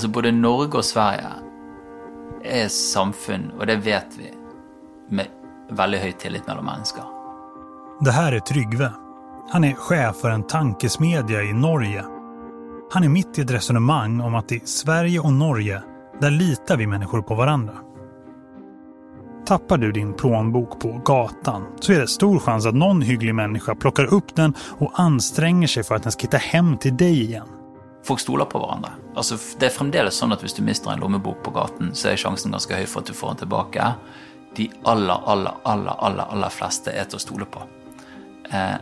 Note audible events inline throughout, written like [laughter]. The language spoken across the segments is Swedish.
Alltså Både Norge och Sverige är samfund och det vet vi, med väldigt hög tillit mellan människor. Det här är Tryggve. Han är chef för en tankesmedja i Norge. Han är mitt i ett resonemang om att i Sverige och Norge, där litar vi människor på varandra. Tappar du din plånbok på gatan så är det stor chans att någon hygglig människa plockar upp den och anstränger sig för att den ska hitta hem till dig igen. Folk stoler på hverandre. Altså, det er fremdeles sånn at hvis du mister en lommebok på gaten, så er sjansen ganske høy for at du får den tilbake. De aller, aller, aller, aller, aller fleste er til å stole på. Eh,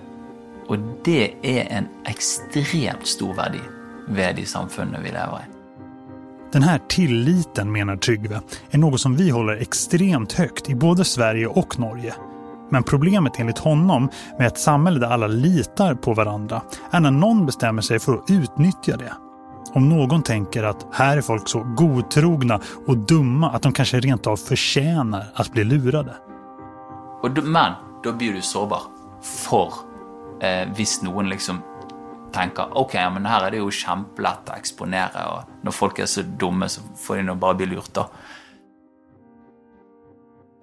og det er en ekstremt stor verdi ved de samfunnene vi lever i. Den här tilliten, menar Tryggve, är något som vi håller extremt högt i både Sverige och Norge. Men problemet enligt honom med ett samhälle där alla litar på varandra är när någon bestämmer sig för att utnyttja det. Om någon tänker att här är folk så godtrogna och dumma att de kanske rent av förtjänar att bli lurade. Och då, men då blir du sårbar För eh, visst någon liksom tänker okej, okay, men här är det ju kjempelett att exponera och när folk är så dumma så får de nog bara bli lurt.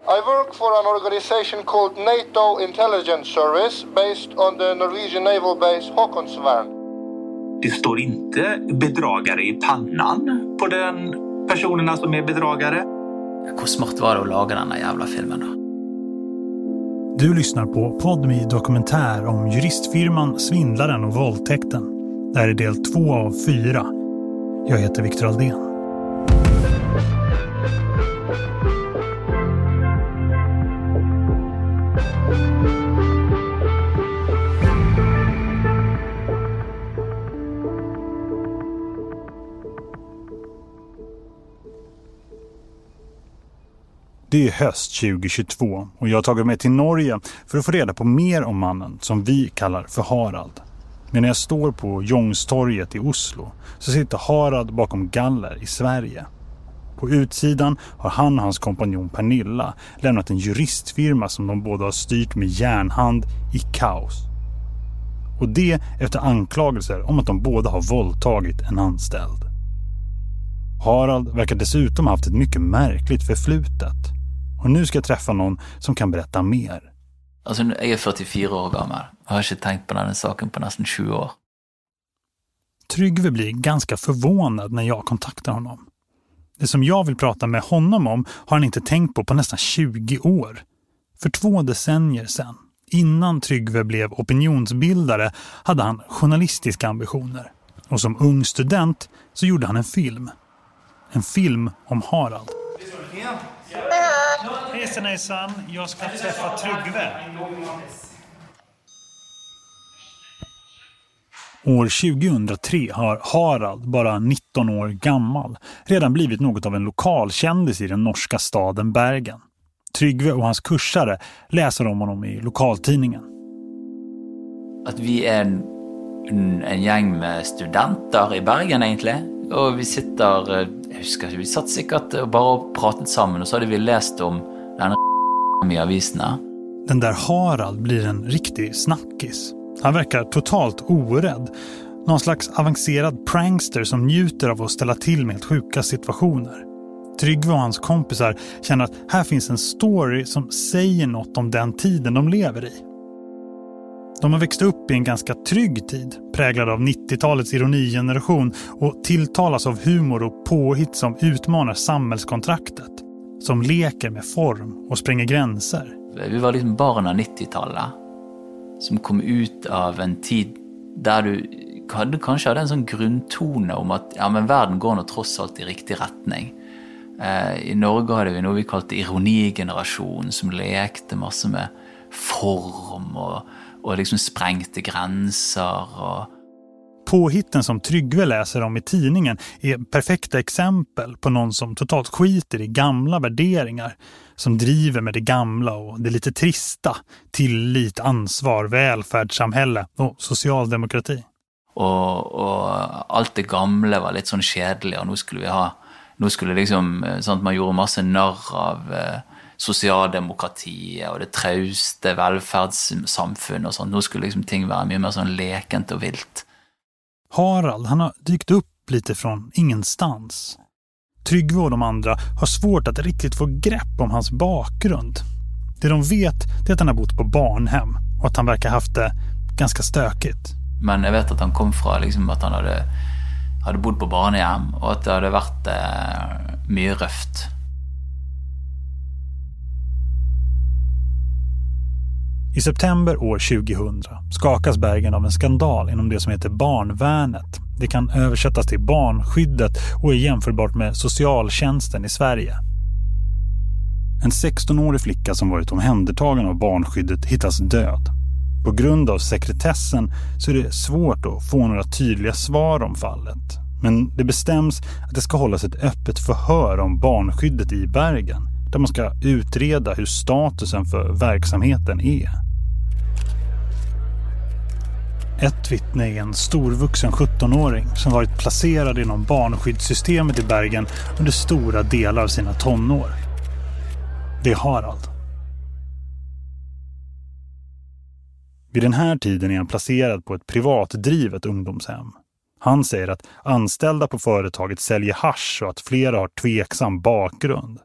I work for an organization called NATO Intelligence Service based on the Norwegian naval base Håkonsvern. Det står inte bedragare i pannan på den personerna som är bedragare. Hvor smart var det å lage denne jævla filmen, da? Du lyssnar på Podmi dokumentär om juristfirman, svindlaren och våldtäkten. Det här är del två av fyra. Jag heter Viktor Aldén. Det är höst 2022 och jag har tagit mig till Norge för att få reda på mer om mannen som vi kallar för Harald. Men när jag står på Jongstorget i Oslo så sitter Harald bakom galler i Sverige. På utsidan har han och hans kompanjon Pernilla lämnat en juristfirma som de båda har styrt med järnhand i kaos. Och det efter anklagelser om att de båda har våldtagit en anställd. Harald verkar dessutom ha haft ett mycket märkligt förflutet. Och nu ska jag träffa någon som kan berätta mer. Altså, Jeg er 44 år gammel og har ikke tenkt på denne saken på nesten 20 år. Tryggve blir ganska förvånad när jag kontaktar honom. Det som jag vill prata med honom om har han inte tänkt på på nästan 20 år. För två decennier sedan, innan Tryggve blev opinionsbildare, hade han journalistiska ambitioner. Och som ung student så gjorde han en film. En film om Harald. Hejsan hejsan, jag ska träffa Tryggve. År 2003 har Harald, bara 19 år gammal, redan blivit något av en lokalkändis i den norska staden Bergen. Tryggve och hans kursare läser om honom i lokaltidningen. At vi er en, en, en gjeng med studenter i Bergen, egentlig. Og vi sitter eh, Jeg husker vi satt sikkert og bare pratet sammen, og så hadde vi lest om denne [laughs] i avisene. Den där Harald blir en riktig snackis. Han verkar totalt orädd. Någon slags avancerad prankster som njuter av att ställa till med helt sjuka situationer. Tryggve och hans kompisar känner att här finns en story som säger något om den tiden de lever i. De har växt upp i en ganska trygg tid, präglad av 90-talets ironigeneration och tilltalas av humor och påhitt som utmanar samhällskontraktet. Som leker med form och spränger gränser. Vi var liksom barn av 90-talet som kom ut av en tid der du hadde kanskje hadde en sånn grunntone om at ja, men verden går nå tross alt i riktig retning. Eh, I Norge hadde vi noe vi kalte ironigenerasjonen, som lekte masse med form og, og liksom sprengte grenser. og Påhitten som Tryggve läser om i tidningen är perfekta exempel på någon som totalt skiter i gamla värderingar. Som driver med det gamla och det lite trista. Tillit, ansvar, välfärdssamhälle och socialdemokrati. Och, och allt det gamla var lite sån kedligt och nu skulle vi ha, nu skulle liksom, eh, sånt man gjorde massa narr av eh, sosialdemokratiet det trauste velferdssamfunnet och sånt. Nu skulle liksom ting vara mycket mer sånn lekent och vilt. Harald, han har dykt upp lite från ingenstans. Tryggve och de andra har svårt att riktigt få grepp om hans bakgrund. Det de vet är att han har bott på barnhem och att han verkar haft det ganska stökigt. Men jag vet att han kom från liksom, att han hade, hade bott på barnhem och att det hade varit eh, mycket röft. I september år 2000 skakas Bergen av en skandal inom det som heter barnvärnet. Det kan översättas till barnskyddet och är jämförbart med socialtjänsten i Sverige. En 16-årig flicka som varit omhändertagen av barnskyddet hittas död. På grund av sekretessen så är det svårt att få några tydliga svar om fallet. Men det bestäms att det ska hållas ett öppet förhör om barnskyddet i Bergen där man ska utreda hur statusen för verksamheten är. Ett vittne är en storvuxen 17-åring som varit placerad inom barnskyddssystemet i Bergen under stora delar av sina tonår. Det är Harald. Vid den här tiden är han placerad på ett privatdrivet ungdomshem. Han säger att anställda på företaget säljer hash och att flera har tveksam bakgrund.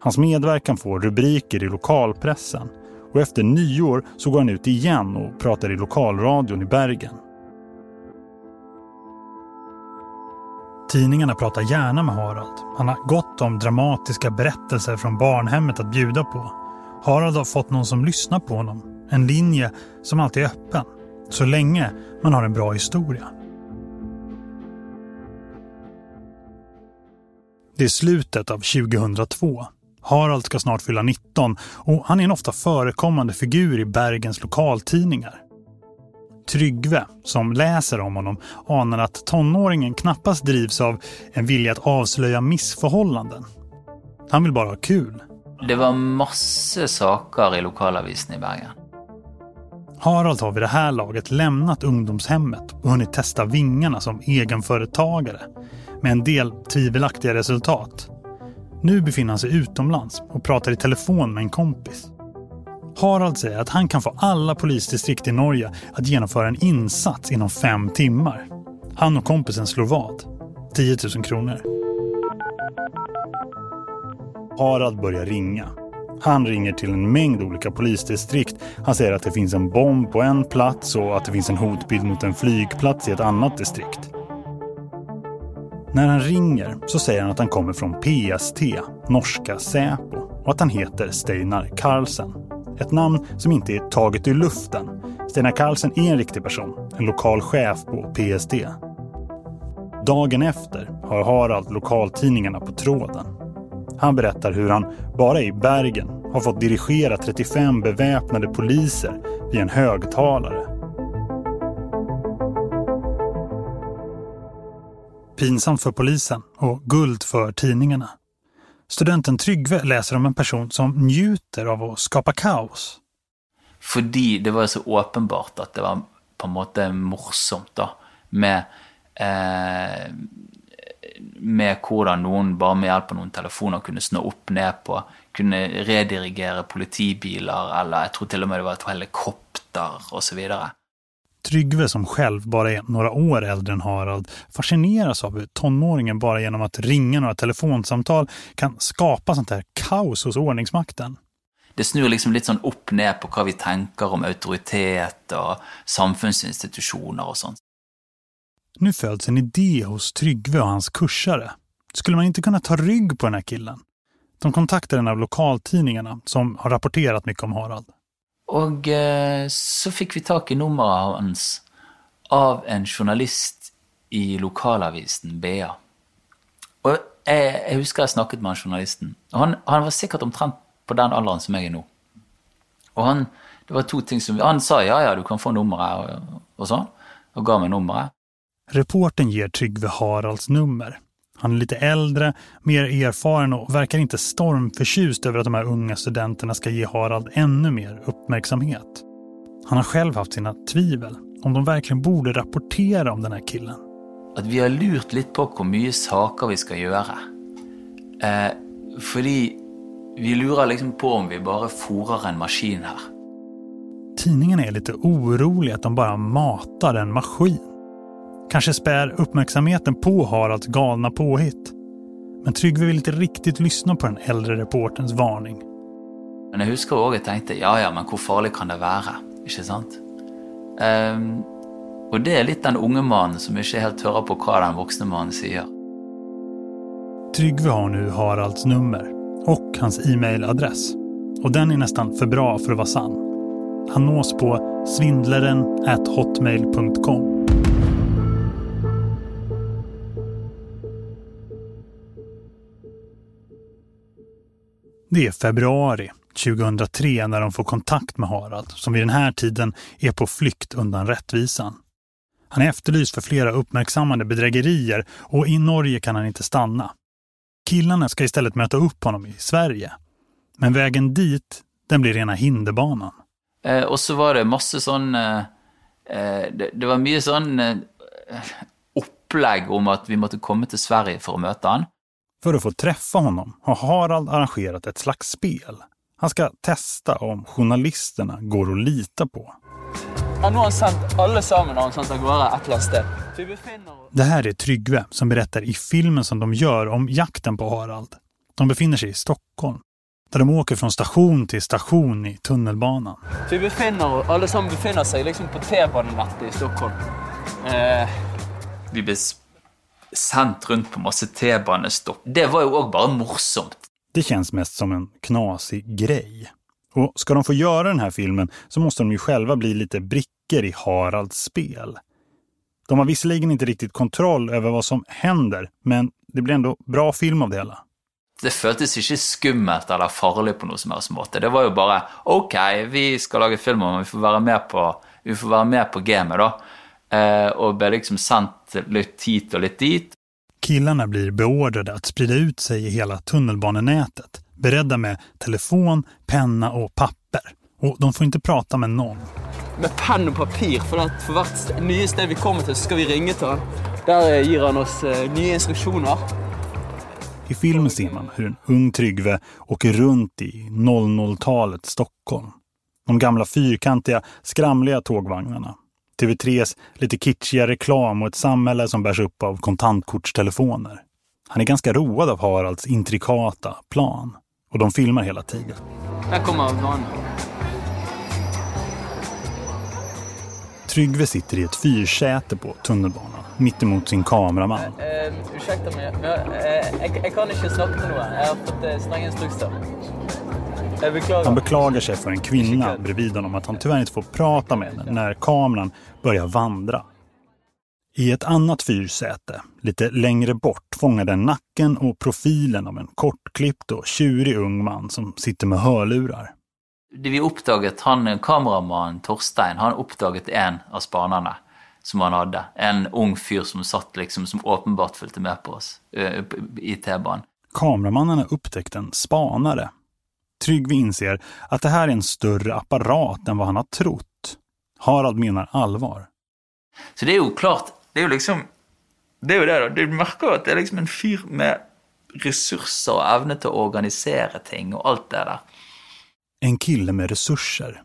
Hans medverkan får rubriker i lokalpressen och efter nyår så går han ut igen och pratar i lokalradion i Bergen. Tidningarna pratar gärna med Harald. Han har gott om dramatiska berättelser från barnhemmet att bjuda på. Harald har fått någon som lyssnar på honom. En linje som alltid är öppen. Så länge man har en bra historia. Det är slutet av 2002. Harald ska snart fylla 19 och han är en ofta förekommande figur i Bergens lokaltidningar. Tryggve, som läser om honom, anar att tonåringen knappast drivs av en vilja att avslöja missförhållanden. Han vill bara ha kul. Det var massor saker i lokalavisen i Bergen. Harald har vid det här laget lämnat ungdomshemmet och hunnit testa vingarna som egenföretagare med en del tvivelaktiga resultat. Nu befinner han sig utomlands och pratar i telefon med en kompis. Harald säger att han kan få alla polisdistrikt i Norge att genomföra en insats inom fem timmar. Han och kompisen slår vad. 10 000 kronor. Harald börjar ringa. Han ringer till en mängd olika polisdistrikt. Han säger att det finns en bomb på en plats och att det finns en hotbild mot en flygplats i ett annat distrikt. När han ringer så säger han att han kommer från PST, norska Säpo, och att han heter Steinar Karlsen. Ett namn som inte är taget ur luften. Steinar Karlsen är en riktig person, en lokal chef på PST. Dagen efter har Harald lokaltidningarna på tråden. Han berättar hur han bara i Bergen har fått dirigera 35 beväpnade poliser vid en högtalare Pinsamt för polisen och guld för tidningarna. Studenten Tryggve läser om en person som njuter av att skapa kaos. För det var så uppenbart att det var på en måte morsomt då, med eh, med hvordan noen bare med hjälp av noen telefoner kunne snå opp ned på, kunne redirigere politibilar eller jag tror till och med det var ett helikopter och så vidare. Tryggve som själv bara är några år äldre än Harald fascineras av hur tonåringen bara genom att ringa några telefonsamtal kan skapa sånt här kaos hos ordningsmakten. Det snur liksom lite sån upp ner på vad vi tänker om auktoritet och samhällsinstitutioner och sånt. Nu föds en idé hos Tryggve och hans kursare. Skulle man inte kunna ta rygg på den här killen? De kontaktar en av lokaltidningarna som har rapporterat mycket om Harald. Och eh, så fick vi tag i nummeret hans av en journalist i lokalavisen BA. Och eh, jag, jeg husker jeg snakket med han journalisten. Og han, han var sikkert omtrent på den alderen som jag är nu. Och han, det var to ting som Han sa ja, ja, du kan få nummeret, och, og sånn. Og ga meg nummeret. Reporten ger Tryggve Haralds nummer. Han är lite äldre, mer erfaren och verkar inte stormförtjust över att de här unga studenterna ska ge Harald ännu mer uppmärksamhet. Han har själv haft sina tvivel om de verkligen borde rapportera om den här killen. At vi har lurt litt på hvor mye saker vi skal gjøre. Eh, fordi vi lurer liksom på om vi bare fôrer en maskin her. Tidningen är lite orolig att de bara matar en maskin. Kanske spär uppmärksamheten på Haralds galna påhitt. Men Tryggve vill inte riktigt lyssna på den äldre reportens varning. Men jeg husker også jeg tenkte ja ja, men hvor farlig kan det være? Ikke sant? Ehm, og det er litt den unge mannen som ikke helt hører på hva den voksne mannen sier. Tryggve har nu Haralds nummer och hans e-mailadress. Och den är nästan för bra för att vara sann. Han nås på svindlaren hotmail.com. Det är februari 2003 när de får kontakt med Harald som vid den här tiden är på flykt undan rättvisan. Han är efterlyst för flera uppmärksammade bedrägerier och i Norge kan han inte stanna. Killarna ska istället möta upp honom i Sverige. Men vägen dit, den blir rena hinderbanan. Eh, och så var det masse sån... Eh, eh, det, det var mycket sån eh, upplägg om att vi måste komma till Sverige för att möta honom. För att få träffa honom har Harald arrangerat ett slags spel. Han ska testa om journalisterna går att lita på. Ja, nå har han sendt alle sammen har han sendt av Det här är Tryggve som berättar i filmen som de gör om jakten på Harald. De befinner sig i Stockholm. Där de åker från station till station i tunnelbanan. Så vi befinner, alle sammen befinner seg liksom på T-banenettet i Stockholm. Eh, Vi sendt rundt på masse T-banestopp. Det var jo òg bare morsomt. Det känns mest som en knasig grej. Och ska de få göra den här filmen så måste de ju själva bli lite brickor i Haralds spel. De har visserligen inte riktigt kontroll över vad som händer, men det blir ändå bra film av det hela. Det føltes ikke skummelt eller farlig på noe som helst måte. Det var jo bare ok, vi skal lage film om, vi får være med på, vi får være med på gamet, da. Eh, og ble liksom sendt litt hit og litt dit. Killarna blir beordrade att sprida ut sig i hela tunnelbanenätet, beredda med telefon, penna och papper. Och de får inte prata med någon. med penn og papir, for, at for hvert st- nye sted vi kommer til, så skal vi ringe til han. Der eh, gir han oss eh, nye instruksjoner. I filmen ser man hur en ung Tryggve åker runt i 00-talets Stockholm. De gamla fyrkantiga, skramliga tågvagnarna. TV3s lite kitschiga reklam och ett samhälle som bärs upp av kontantkortstelefoner. Han är ganska road av Haralds intrikata plan. Och de filmar hela tiden. Der kommer han. Tryggve sitter i ett fyrsäte på tunnelbanan, mittemot sin kameraman. Eh, ursäkta meg, men eh, jeg, jeg kan ikke snakke til noen. Jeg har fått strenge instrukser. Jeg beklager. Han beklagar sig för en kvinna bredvid honom att han tyvärr inte får prata med henne när kameran börjar vandra. I ett annat fyrsäte, lite längre bort, fångar den nacken och profilen av en kortklippt och tjurig ung man som sitter med hörlurar. Det Vi oppdaget han kameramannen Torstein, han oppdaget en av spanerne som han hadde. En ung fyr som satt liksom, som åpenbart fulgte med på oss eh, i T-banen. Kameramannen har upptäckt en spanare. Tryggve inser att det här är en större apparat än vad han har trott. Harald menar allvar. Så det er jo klart Det er jo liksom Det er jo det, da. Du merker at det er liksom en fyr med ressurser og evne til å organisere ting og alt det der. En kille med resurser.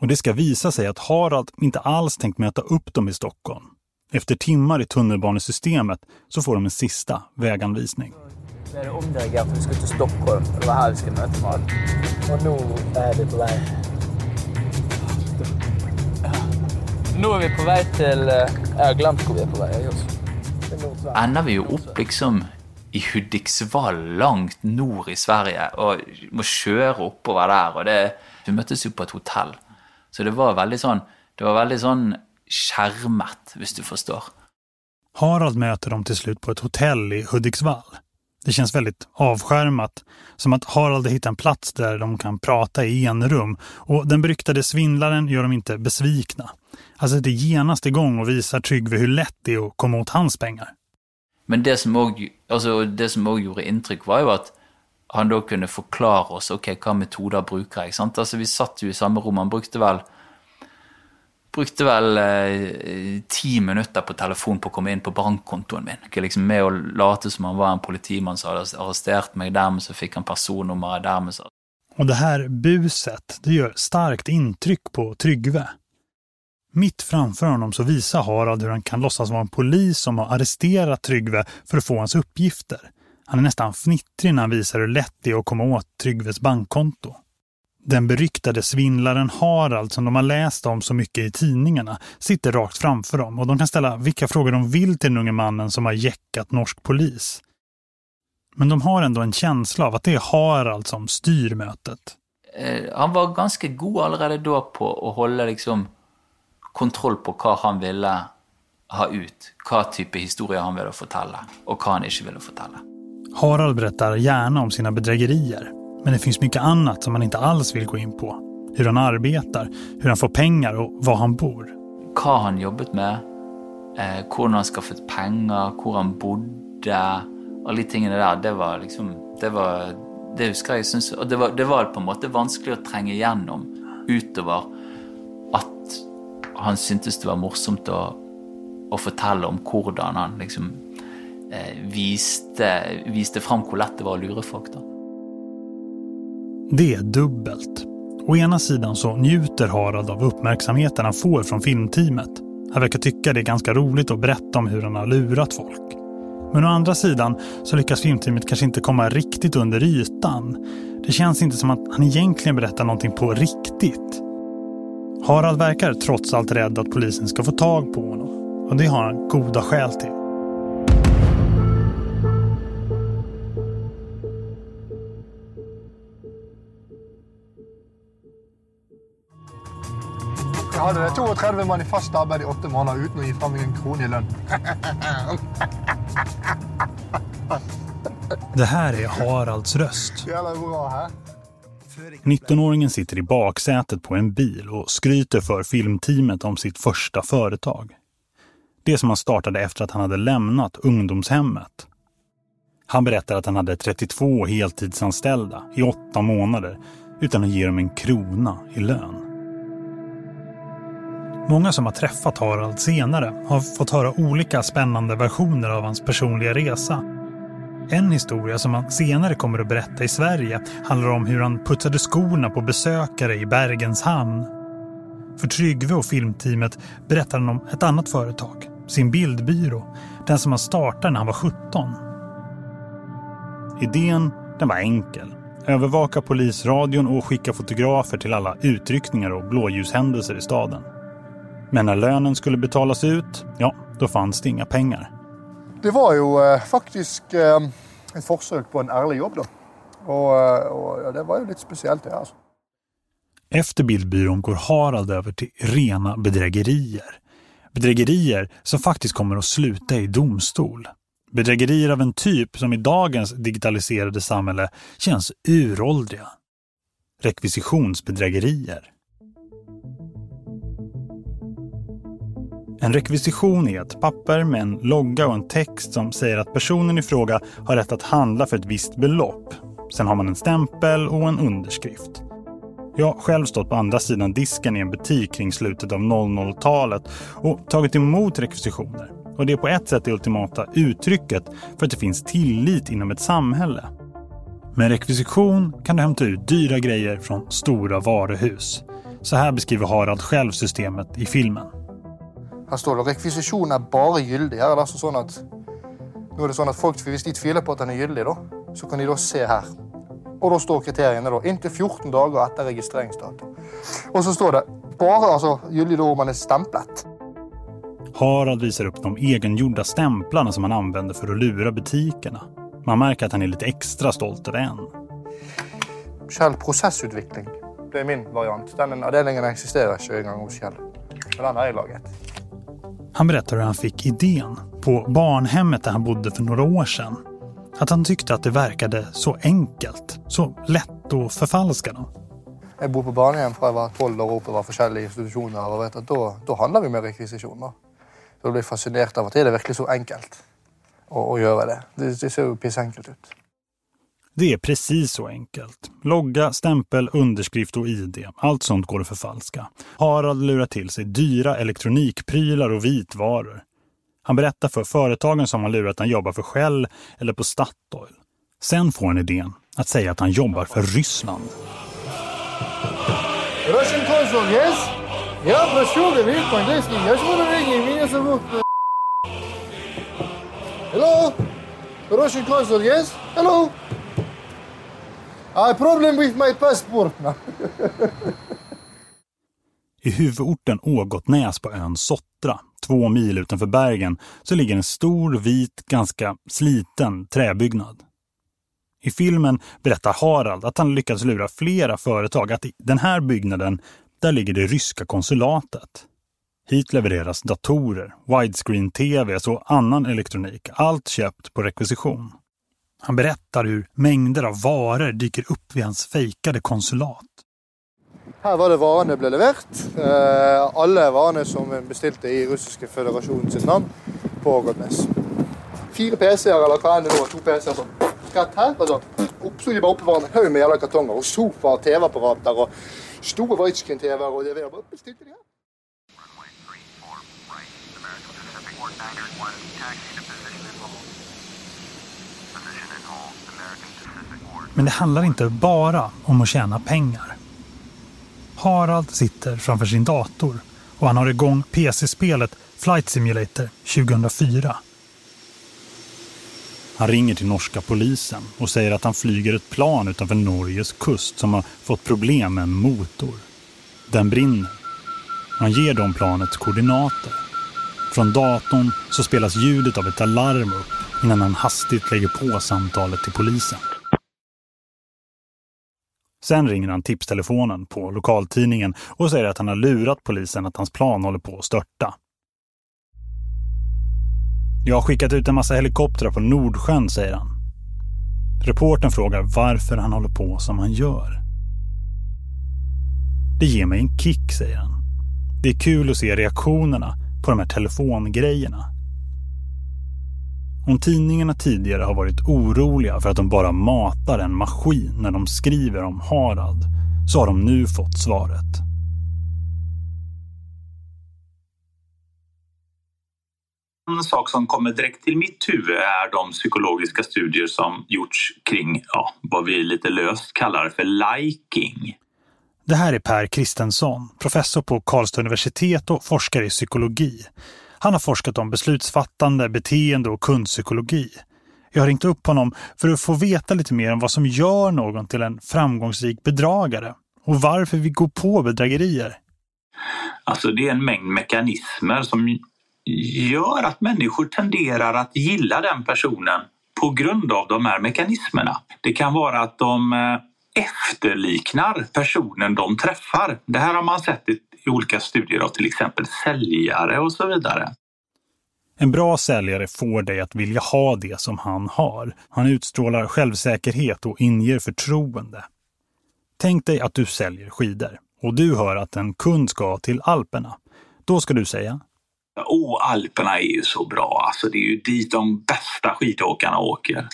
Och det ska visa sig att Harald inte alls tänkt möta upp dem i Stockholm. Efter timmar i tunnelbanesystemet så får de en sista väganvisning. Vi er omdirigert, vi skal til Stockholm. Det var her vi møte med han. Og nå er vi på vei. Nå er vi på vei til eh, Jeg har glemt hvor vi er på vei. også. Er. Ender vi jo opp liksom i Hudiksvall, langt nord i Sverige, og må kjøre oppover der. og det, Vi møttes jo på et hotell, så det var veldig sånn det var veldig sånn skjermet, hvis du forstår. Harald möter dem till slut på ett hotell i Hudiksvall. Det känns väldigt avskärmat, som att Harald hittar en plats där de kan prata i enrum och den beryktade svindlaren gör dem inte besvikna. Alltså det genast igång och visar Tryggve hur lätt det är att komma åt hans pengar. Men det som också, alltså det som också gjorde intryck var ju att han då kunde förklara oss, okej vilka metoder brukar jag? sant? Alltså, vi satt ju i samma rum, han brukte väl brukte vel eh, minutter på telefon på å komme inn på bankkontoen min. Liksom med å late som han var en politimann som hadde arrestert meg. Dermed så fikk han personnummeret. Dermed så... Och det här buset, det gör starkt intryck på Tryggve. Mitt framför honom så visar Harald hur han kan låtsas vara en polis som har arresterat Tryggve för att få hans uppgifter. Han är nästan fnittrig när han visar hur lätt det är att komma åt Tryggves bankkonto. Den beryktade svindlaren Harald som de har läst om så mycket i tidningarna sitter rakt framför dem och de kan ställa vilka frågor de vill till den unge mannen som har jäckat norsk polis. Men de har ändå en känsla av att det är Harald som styr mötet. Eh, han var ganska god allerede då på att hålla liksom kontroll på vad han ville ha ut. Vad typ av historia han ville fortälla och vad han inte ville fortälla. Harald berättar gärna om sina bedrägerier. Men det finns mycket annat som man inte alls vill gå in på. Hur han arbetar, hur han får pengar och var han bor. Vad han jobbat med, eh, hur han skaffat pengar, hur han bodde. Alla tingene där, det var liksom, det var, det husker jeg, syns, og det var, det var på en måte vanskelig å trenge igjennom utover at han syntes det var morsomt å, å fortelle om hvordan han liksom eh, viste, viste fram hvor lett det var å lure folk. da. Det är dubbelt. Å ena sidan så njuter Harald av uppmärksamheten han får från filmteamet. Han verkar tycka det är ganska roligt att berätta om hur han har lurat folk. Men å andra sidan så lyckas filmteamet kanske inte komma riktigt under ytan. Det känns inte som att han egentligen berättar någonting på riktigt. Harald verkar trots allt rädd att polisen ska få tag på honom. Och det har han goda skäl till. Jeg hadde 32 mann i fast arbeid i åtte måneder uten å gi fra meg en krone i lønn. [laughs] Det här är Haralds röst. Jävla bra, hæ? 19-åringen sitter i baksätet på en bil och skryter för filmteamet om sitt första företag. Det som han startade efter att han hade lämnat ungdomshemmet. Han berättar att han hade 32 heltidsanställda i åtta månader utan att ge dem en krona i lön. Många som har träffat Harald senare har fått höra olika spännande versioner av hans personliga resa. En historia som han senare kommer att berätta i Sverige handlar om hur han putsade skorna på besökare i Bergens hamn. För Tryggve och filmteamet berättar han om ett annat företag, sin bildbyrå, den som han startade när han var 17. Idén den var enkel. Övervaka polisradion och skicka fotografer till alla utryckningar och blåljushändelser i staden. Men när lönen skulle betalas ut, ja, då fanns det inga pengar. Det var ju eh, faktiskt eh, ett försök på en ärlig jobb då. Och, eh, och ja, det var ju lite speciellt det alltså. Efter bildbyrån går Harald över till rena bedrägerier. Bedrägerier som faktiskt kommer att sluta i domstol. Bedrägerier av en typ som i dagens digitaliserade samhälle känns uråldriga. Rekvisitionsbedrägerier. En rekvisition är ett papper med en logga och en text som säger att personen i fråga har rätt att handla för ett visst belopp. Sen har man en stämpel och en underskrift. Jag har själv stått på andra sidan disken i en butik kring slutet av 00-talet och tagit emot rekvisitioner. Och det är på ett sätt det ultimata uttrycket för att det finns tillit inom ett samhälle. Med rekvisition kan du hämta ut dyra grejer från stora varuhus. Så här beskriver Harald själv systemet i filmen. Her står det rekvisisjon er bare gyldig. Her er det altså sånn at nå er det sånn at folk, Hvis de tviler på at den er gyldig, da, så kan de da se her. Og da står kriteriene da, inntil 14 dager etter registreringsdato. Og så står det bare altså, gyldig da om man är stämplat. Harald visar upp de egengjorda stämplarna som han använder för att lura butikerna. Man märker att han är lite extra stolt över en. Kjell prosessutvikling. Det är min variant. Den avdelningen existerar inte engang hos Kjell. Men den har jag laget. Han berättar hur han fick idén på barnhemmet där han bodde för några år sedan. Att han tyckte att det verkade så enkelt, så lätt att förfalska dem. Jag bor på barnhem fra jeg var tolv år oppover forskjellige institusjoner. og vet at Da, da handler vi med rekvisitioner. da. blev jeg fascinert av at det er virkelig så enkelt å, å gjøre det. det. Det ser jo pissenkelt ut. Det är precis så enkelt. Logga, stämpel, underskrift och ID. Allt sånt går att förfalska. Harald lurar till sig dyra elektronikprylar och vitvaror. Han berättar för företagen som han lurar att han jobbar för Shell eller på Statoil. Sen får han idén att säga att han jobbar för Ryssland. Russian consul, yes? Я прошу говорить по-английски. Я ж буду ringa. Меня зовут... Hello? Russian consul, yes? Hello? I problem with my passport. [laughs] I huvudorten Ågotnäs på ön Sottra, två mil utanför Bergen, så ligger en stor, vit, ganska sliten träbyggnad. I filmen berättar Harald att han lyckats lura flera företag att i den här byggnaden, där ligger det ryska konsulatet. Hit levereras datorer, widescreen-tvs och annan elektronik, allt köpt på rekvisition. Han berättar hur mängder av varor dyker upp vid hans fejkade konsulat. Här var det varorna blev levererat. Eh, alle varene som en bestilte i russiske føderasjonen sitt navn på Ågotnes. Fyra PC-er eller hva enn det nå, to PC-er sånn. Rett her. Altså, opp, så de bare oppbevarer en haug med jævla kartonger og sofaer, TV-apparater og store widescreen-TV-er. og det var bare bestilte de her. Men det handlar inte bara om att tjäna pengar. Harald sitter framför sin dator och han har igång PC-spelet Flight Simulator 2004. Han ringer till norska polisen och säger att han flyger ett plan utanför Norges kust som har fått problem med en motor. Den brinner. Han ger dem planets koordinater. Från datorn så spelas ljudet av ett alarm upp innan han hastigt lägger på samtalet till polisen. Sen ringer han tipstelefonen på lokaltidningen och säger att han har lurat polisen att hans plan håller på att störta. Jag har skickat ut en massa helikoptrar på Nordsjön, säger han. Reporten frågar varför han håller på som han gör. Det ger mig en kick, säger han. Det är kul att se reaktionerna på de här telefongrejerna. Om tidningarna tidigare har varit oroliga för att de bara matar en maskin när de skriver om Harald så har de nu fått svaret. En sak som kommer direkt till mitt huvud är de psykologiska studier som gjorts kring ja, vad vi lite löst kallar för liking. Det här är Per Kristensson, professor på Karlstad universitet och forskare i psykologi. Han har forskat om beslutsfattande, beteende och kundpsykologi. Jag har ringt upp honom för att få veta lite mer om vad som gör någon till en framgångsrik bedragare och varför vi går på bedrägerier. Alltså det är en mängd mekanismer som gör att människor tenderar att gilla den personen på grund av de här mekanismerna. Det kan vara att de eh, efterliknar personen de träffar. Det här har man sett i i olika studier av till exempel säljare och så vidare. En bra säljare får dig att vilja ha det som han har. Han utstrålar självsäkerhet och inger förtroende. Tänk dig att du säljer skidor och du hör att en kund ska till Alperna. Då ska du säga Åh, Alperna är ju så bra. Alltså, det är ju dit de bästa skidåkarna åker.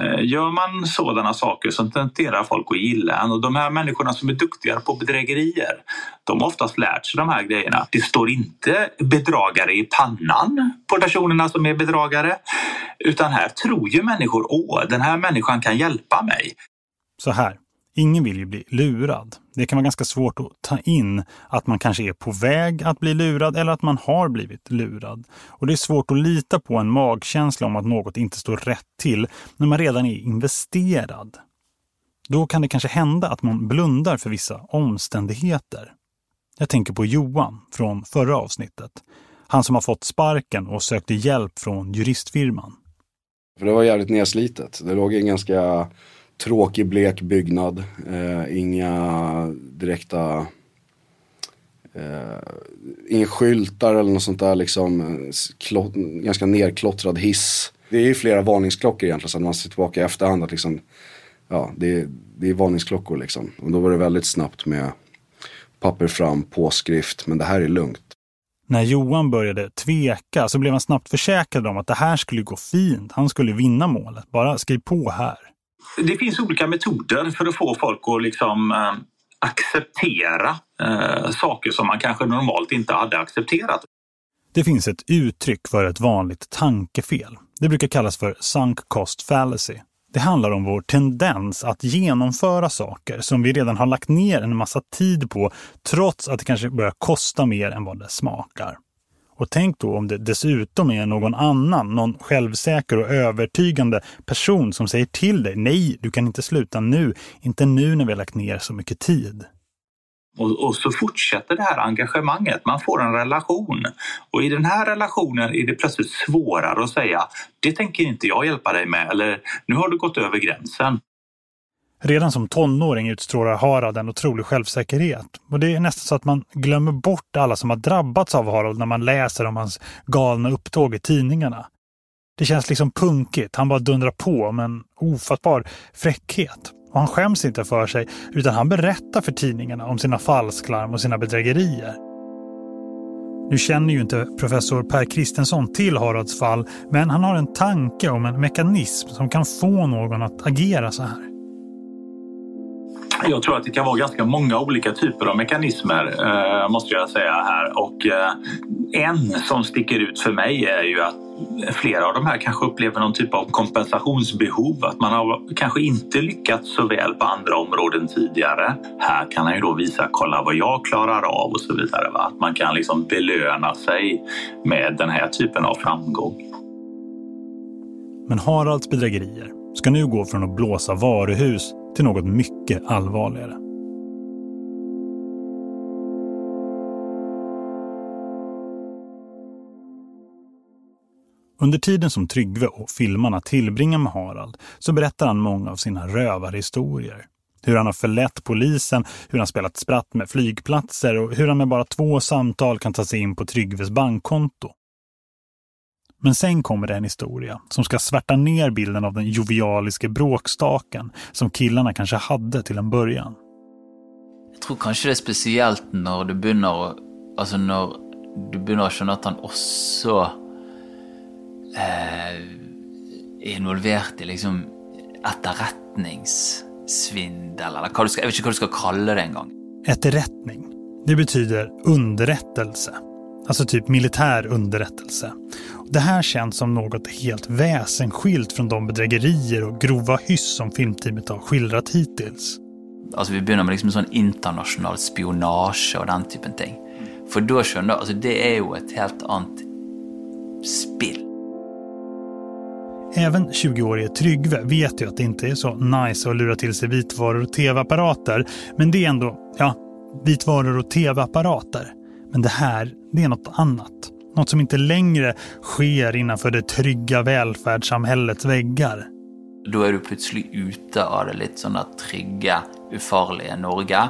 Eh, gör man sådana saker så tenderar folk att gilla en och de här människorna som är duktiga på bedrägerier, de har oftast lärt sig de här grejerna. Det står inte bedragare i pannan på personerna som är bedragare, utan här tror ju människor, åh, den här människan kan hjälpa mig. Så här, ingen vill ju bli lurad. Det kan vara ganska svårt att ta in att man kanske är på väg att bli lurad eller att man har blivit lurad. Och det är svårt att lita på en magkänsla om att något inte står rätt till när man redan är investerad. Då kan det kanske hända att man blundar för vissa omständigheter. Jag tänker på Johan från förra avsnittet. Han som har fått sparken och sökte hjälp från juristfirman. För det var jävligt nedslitet. Det låg en ganska tråkig blek byggnad. Eh, inga direkta eh, inga skyltar eller något sånt där liksom. Eh, klott, ganska nerklottrad hiss. Det är ju flera varningsklockor egentligen så att man ser tillbaka i efterhand att liksom, ja, det det är varningsklockor liksom. Och då var det väldigt snabbt med papper fram, påskrift, men det här är lugnt. När Johan började tveka så blev han snabbt försäkrad om att det här skulle gå fint. Han skulle vinna målet. Bara skriv på här. Det finns olika metoder för att få folk att liksom, eh, acceptera eh, saker som man kanske normalt inte hade accepterat. Det finns ett uttryck för ett vanligt tankefel. Det brukar kallas för sunk cost fallacy. Det handlar om vår tendens att genomföra saker som vi redan har lagt ner en massa tid på trots att det kanske börjar kosta mer än vad det smakar. Och tänk då om det dessutom är någon annan, någon självsäker och övertygande person som säger till dig nej, du kan inte sluta nu, inte nu när vi har lagt ner så mycket tid. Och, och, så fortsätter det här engagemanget. Man får en relation. Och i den här relationen är det plötsligt svårare att säga det tänker inte jag hjälpa dig med eller nu har du gått över gränsen. Redan som tonåring utstrålar Harald en otrolig självsäkerhet. Och det är nästan så att man glömmer bort alla som har drabbats av Harald när man läser om hans galna upptåg i tidningarna. Det känns liksom punkigt. Han bara dundrar på med en ofattbar fräckhet. Och han skäms inte för sig utan han berättar för tidningarna om sina falsklarm och sina bedrägerier. Nu känner ju inte professor Per Kristensson till Haralds fall men han har en tanke om en mekanism som kan få någon att agera så här. Jag tror att det kan vara ganska många olika typer av mekanismer eh, måste jag säga här och eh, en som sticker ut för mig är ju att flera av de här kanske upplever någon typ av kompensationsbehov, att man har kanske inte lyckats så väl på andra områden tidigare. Här kan han ju då visa, kolla vad jag klarar av och så vidare. Va? Att man kan liksom belöna sig med den här typen av framgång. Men Haralds bedrägerier ska nu gå från att blåsa varuhus till något mycket allvarligare. Under tiden som Tryggve och filmarna tillbringar med Harald så berättar han många av sina rövarhistorier. Hur han har förlett polisen, hur han spelat spratt med flygplatser och hur han med bara två samtal kan ta sig in på Tryggves bankkonto. Men sen kommer det en historia som ska svärta ner bilden av den jovialiske bråkstaken som killarna kanske hade till en början. Jag tror kanske det är speciellt när du börjar, alltså när du börjar känna att han också eh, involvert i liksom etterretningssvindel, eller hva du skal, jeg vet ikke hva du skal kalle det engang. Etterretning, det betyder underrättelse. Alltså typ militär underrättelse. Det här känns som något helt väsensskilt från de bedrägerier och grova hyss som filmteamet har skildrat hittills. Altså Vi begynner med liksom sånn internasjonal spionasje og den typen ting. For da skjønner altså Det er jo et helt annet spill. Även 20-årige Tryggve vet ju att det inte är så nice att lura till sig vitvaror och tv-apparater. Men det är ändå, ja, vitvaror och tv-apparater. Men det här, det är något annat. Något som inte längre sker innanför det trygga välfärdssamhällets väggar. Då är du plötsligt ute av det lite sådana trygga, ufarliga Norge.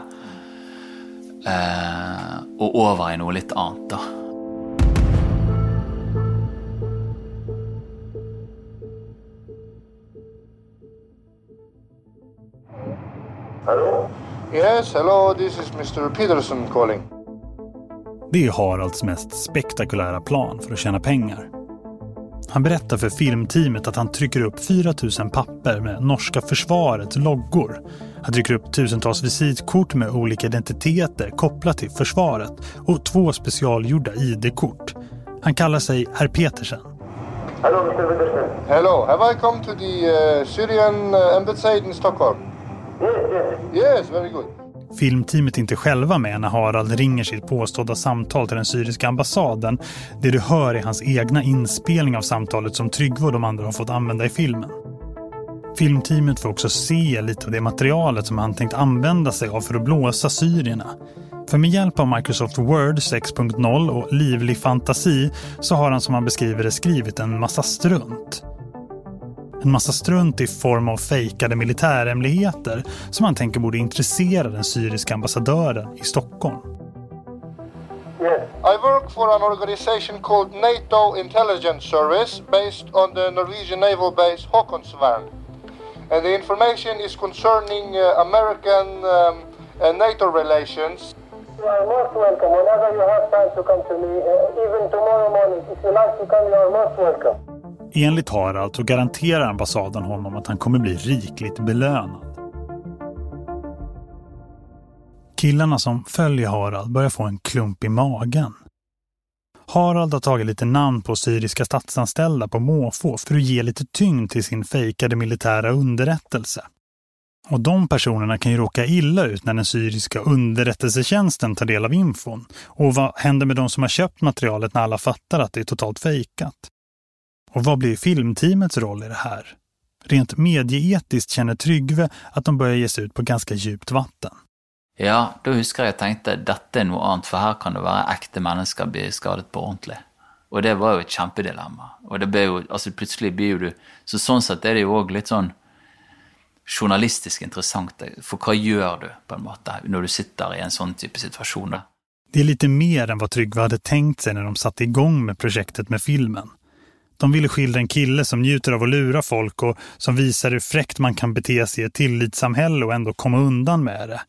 Eh, och över i något lite annat då. Hello? Yes, hello, this is Mr. Peterson calling. Det är Haralds mest spektakulära plan för att tjäna pengar. Han berättar för filmteamet att han trycker upp 4000 papper med norska försvarets loggor. Han trycker upp tusentals visitkort med olika identiteter kopplat till försvaret och två specialgjorda ID-kort. Han kallar sig Herr Petersen. Hello, Mr. Peterson. Hello, have I come to the uh, Syrian uh, embassy in Stockholm? Yes, yes. Yes, very good. Filmteamet är inte själva med när Harald ringer sitt påstådda samtal till den syriska ambassaden. Det du hör är hans egna inspelning av samtalet som Tryggve och de andra har fått använda i filmen. Filmteamet får också se lite av det materialet som han tänkt använda sig av för att blåsa syrierna. För med hjälp av Microsoft Word 6.0 och livlig fantasi så har han som han beskriver det skrivit en massa strunt. En massa strunt i form av fejkade militärhemligheter som han tänker borde intressera den syriska ambassadören i Stockholm. I work for an organization called NATO Intelligence Service based on the Norwegian naval base Håkonsvern. And the information is concerning uh, American um, and NATO relations. You are most welcome. Whenever you have time to come to me, uh, even tomorrow morning, if you like to come, you are most welcome. Enligt Harald så garanterar ambassaden honom att han kommer bli rikligt belönad. Killarna som följer Harald börjar få en klump i magen. Harald har tagit lite namn på syriska statsanställda på måfå för att ge lite tyngd till sin fejkade militära underrättelse. Och de personerna kan ju råka illa ut när den syriska underrättelsetjänsten tar del av infon. Och vad händer med de som har köpt materialet när alla fattar att det är totalt fejkat? Och vad blir filmteamets roll i det här? Rent medieetiskt känner Tryggve att de börjar ge sig ut på ganska djupt vatten. Ja, da husker jeg tenkte dette er noe annet, for her kan det være ekte mennesker bli skadet på ordentlig. Og det var jo et kjempedilemma. Og det ble jo, altså plutselig blir jo du Så sånn sett er det jo òg litt sånn journalistisk interessant. For hva gjør du, på en måte, når du sitter i en sånn type situasjon? Det är lite mer än vad Tryggve hade tänkt sig när de satte igång med projektet med filmen. De ville skildra en kille som njuter av att lura folk och som visar hur fräckt man kan bete sig i ett tillitssamhälle och ändå komma undan med det.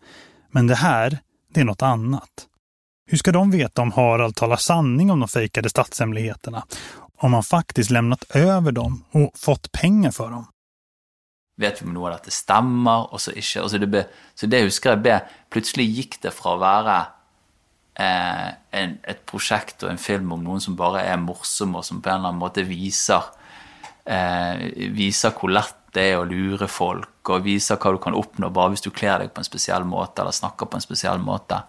Men det här, det är något annat. Hur ska de veta om Harald talar sanning om de fejkade statshemligheterna? Om han faktiskt lämnat över dem och fått pengar för dem? Vet vi med noe att det stemmer, og så ikke. Så det ble, så det husker jeg ble Plutselig gikk det fra å være eh, en, et prosjekt og en film om noen som bare er morsomme, og som på en eller annen måte viser, eh, viser hvor lett det er å lure folk, og viser hva du kan oppnå bare hvis du kler deg på en spesiell måte, eller snakker på en spesiell måte,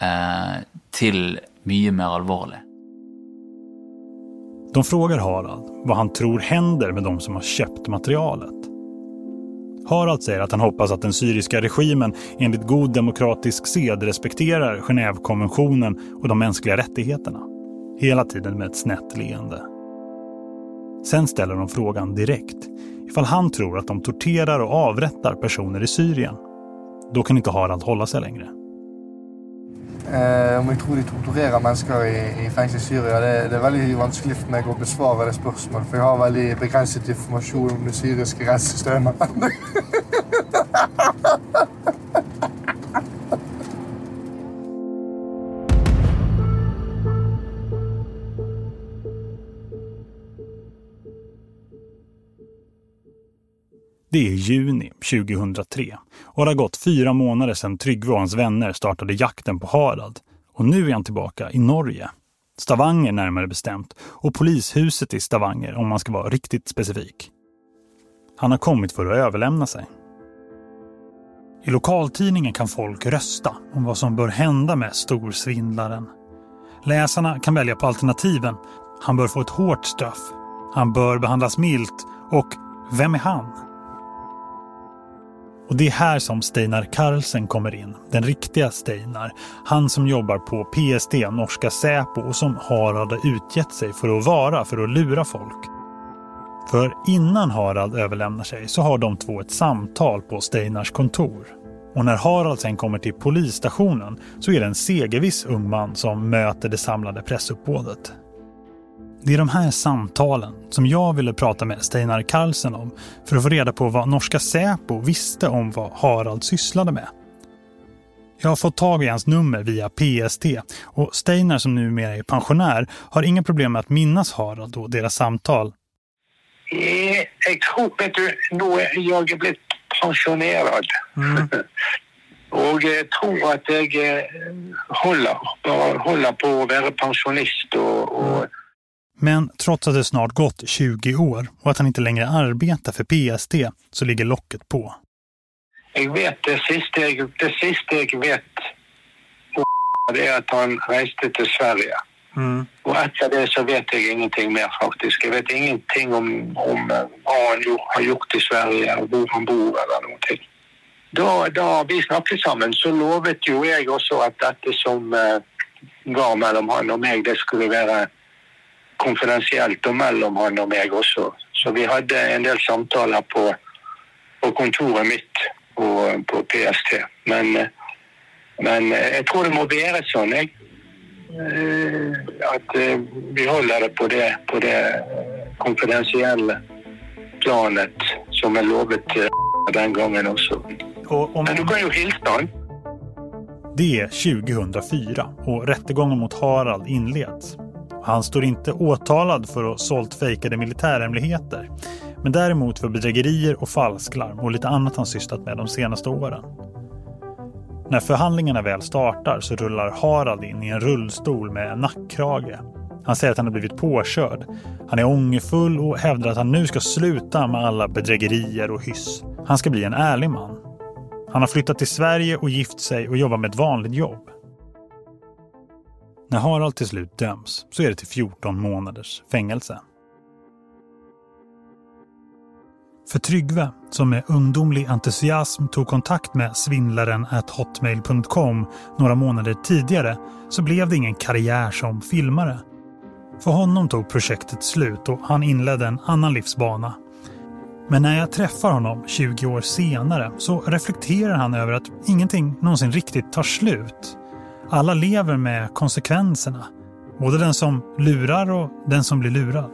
eh, til mye mer alvorlig. De frågar Harald vad han tror händer med de som har köpt materialet. Harald säger att han hoppas att den syriska regimen enligt god demokratisk sed respekterar Genèvekonventionen och de mänskliga rättigheterna. Hela tiden med ett snett leende. Sen ställer de frågan direkt ifall han tror att de torterar och avrättar personer i Syrien. Då kan inte Harald hålla sig längre. Eh, om jeg tror de torturerer mennesker i, i fengsel i Syria, det, det er veldig vanskelig for meg å besvare det spørsmålet. For jeg har veldig begrenset informasjon om det syriske rettssystemet. [laughs] Det är juni 2003 och det har gått fyra månader sedan Tryggve och hans vänner startade jakten på Harald. Och nu är han tillbaka i Norge. Stavanger närmare bestämt och polishuset i Stavanger om man ska vara riktigt specifik. Han har kommit för att överlämna sig. I lokaltidningen kan folk rösta om vad som bör hända med storsvindlaren. Läsarna kan välja på alternativen. Han bör få ett hårt straff. Han bör behandlas milt. Och vem är han? Och det är här som Steinar Karlsen kommer in. Den riktiga Steinar. Han som jobbar på PSD, norska Säpo och som Harald har utgett sig för att vara, för att lura folk. För innan Harald överlämnar sig så har de två ett samtal på Steinars kontor. Och när Harald sen kommer till polisstationen så är det en segerviss ung man som möter det samlade pressuppbådet. Det är de här samtalen som jag ville prata med Steinar Karlsen om för att få reda på vad norska Säpo visste om vad Harald sysslade med. Jag har fått tag i hans nummer via PST och Steinar som numera är pensionär har inga problem med att minnas Harald och deras samtal. Jeg [laughs] tror, du, nå er jeg blitt pensjonert. Og jeg tror at jeg eh, holder, bare holder på å være pensjonist og, og Men trots att det snart gått 20 år och att han inte längre arbetar för PST så ligger locket på. Jeg vet det siste jeg, det siste jeg vet, [laughs] det er at han reiste til Sverige. Og etter det så vet jeg ingenting mer, faktisk. Jeg vet ingenting om, om eh, hva han har gjort i Sverige, og hvor han bor, eller noen ting. Da, da vi snakket sammen, så lovet jo jeg også at dette som eh, var mellom han og meg, det skulle være konfidensielt og mellom han og meg også. Så vi hadde en del samtaler på, på kontoret mitt på, på PST. Men, eh, men eh, jeg tror det må være sånn. Jeg, eh, att eh, vi håller det på det, på det konfidentiella planet som är lovet eh, den gången också. Och om... Men du kan ju hilsa honom. Det är 2004 och rättegången mot Harald inleds. Han står inte åtalad för att ha sålt fejkade militärhemligheter, men däremot för bedrägerier och falsklarm och lite annat han sysslat med de senaste åren. När förhandlingarna väl startar så rullar Harald in i en rullstol med nackkrage. Han säger att han har blivit påkörd. Han är ångerfull och hävdar att han nu ska sluta med alla bedrägerier och hyss. Han ska bli en ärlig man. Han har flyttat till Sverige och gift sig och jobbar med ett vanligt jobb. När Harald till slut döms så är det till 14 månaders fängelse. För Tryggve, som med ungdomlig entusiasm tog kontakt med svindlaren at hotmail.com några månader tidigare så blev det ingen karriär som filmare. För honom tog projektet slut och han inledde en annan livsbana. Men när jag träffar honom 20 år senare så reflekterar han över att ingenting någonsin riktigt tar slut. Alla lever med konsekvenserna. Både den som lurar och den som blir lurad.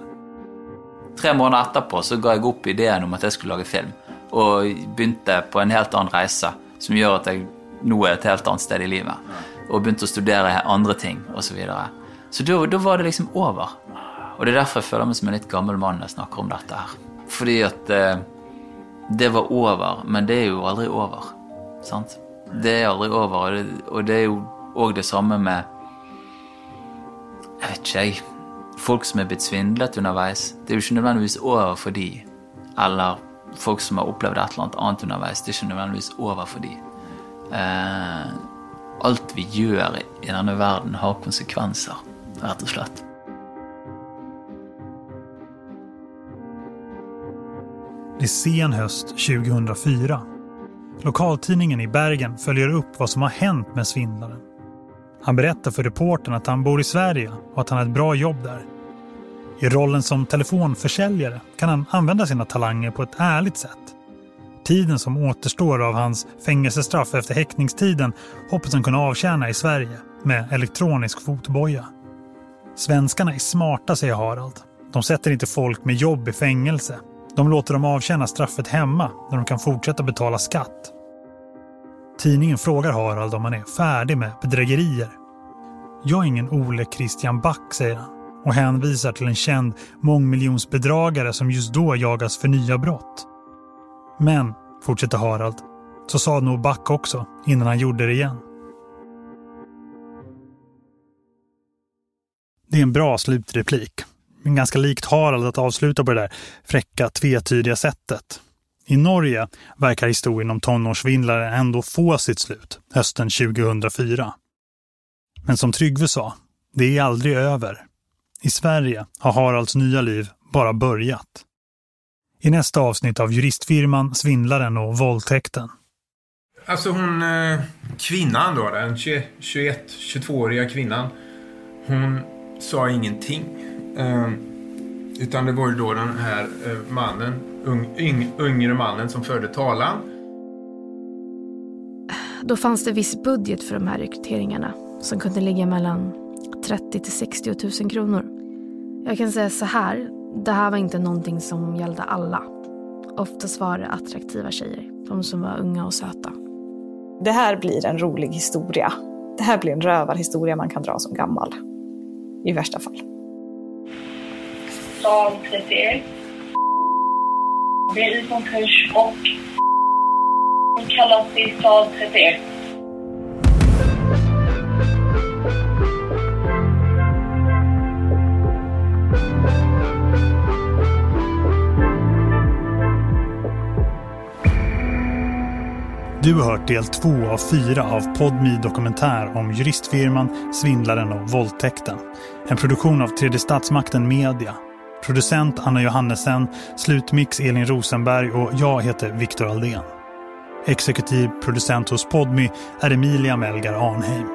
Tre måneder etterpå så ga jeg opp ideen om at jeg skulle lage film. Og begynte på en helt annen reise, som gjør at jeg nå er et helt annet sted i livet. Og begynte å studere andre ting osv. Så, videre. så da, da var det liksom over. Og det er derfor jeg føler meg som en litt gammel mann når jeg snakker om dette her. Fordi at eh, det var over, men det er jo aldri over. Sant? Det er aldri over, og det, og det er jo Og det samme med Jeg vet ikke, jeg. Folk som er blitt svindlet underveis. Det er jo ikke nødvendigvis over for de. Eller folk som har opplevd et eller annet annet underveis. Det er ikke nødvendigvis over for de. Eh, alt vi gjør i denne verden, har konsekvenser, rett og slett. Det är sen höst 2004. Lokaltidningen i Bergen följer upp vad som har hänt med svindlaren. Han berättar för reportern att han bor i Sverige och att han har ett bra jobb där. I rollen som telefonförsäljare kan han använda sina talanger på ett ärligt sätt. Tiden som återstår av hans fängelsestraff efter häktningstiden hoppas han kunna avtjäna i Sverige med elektronisk fotboja. Svenskarna är smarta, säger Harald. De sätter inte folk med jobb i fängelse. De låter dem avtjäna straffet hemma där de kan fortsätta betala skatt. Tidningen frågar Harald om han är färdig med bedrägerier. Jag är ingen Ole Christian Back, säger han och hänvisar till en känd mångmiljonsbedragare som just då jagas för nya brott. Men, fortsätter Harald, så sa nog Back också innan han gjorde det igen. Det är en bra slutreplik. Men ganska likt Harald att avsluta på det där fräcka, tvetydiga sättet. I Norge verkar historien om tonårssvindlare ändå få sitt slut hösten 2004. Men som Tryggve sa, det är aldrig över. I Sverige har Haralds nya liv bara börjat. I nästa avsnitt av juristfirman, svindlaren och våldtäkten. Alltså hon, eh, kvinnan då, den 21-22-åriga kvinnan. Hon sa ingenting. Eh, utan det var ju då den här eh, mannen, ung, yng, yngre mannen som förde talan. Då fanns det viss budget för de här rekryteringarna som kunde ligga mellan 30 till 60 000 kronor. Jag kan säga så här, det här var inte någonting som gällde alla. Oftast var det attraktiva tjejer, de som var unga och söta. Det här blir en rolig historia. Det här blir en rövarhistoria man kan dra som gammal. I värsta fall. Sal 31. Det är i konkurs och kallas till sal 31. Du har hört del två av fyra av Podmi dokumentär om juristfirman, svindlaren och våldtäkten. En produktion av Tredje Statsmakten Media. Producent Anna Johannesen, slutmix Elin Rosenberg och jag heter Viktor Aldén. Exekutiv producent hos Podmy är Emilia Melgar Arnheim.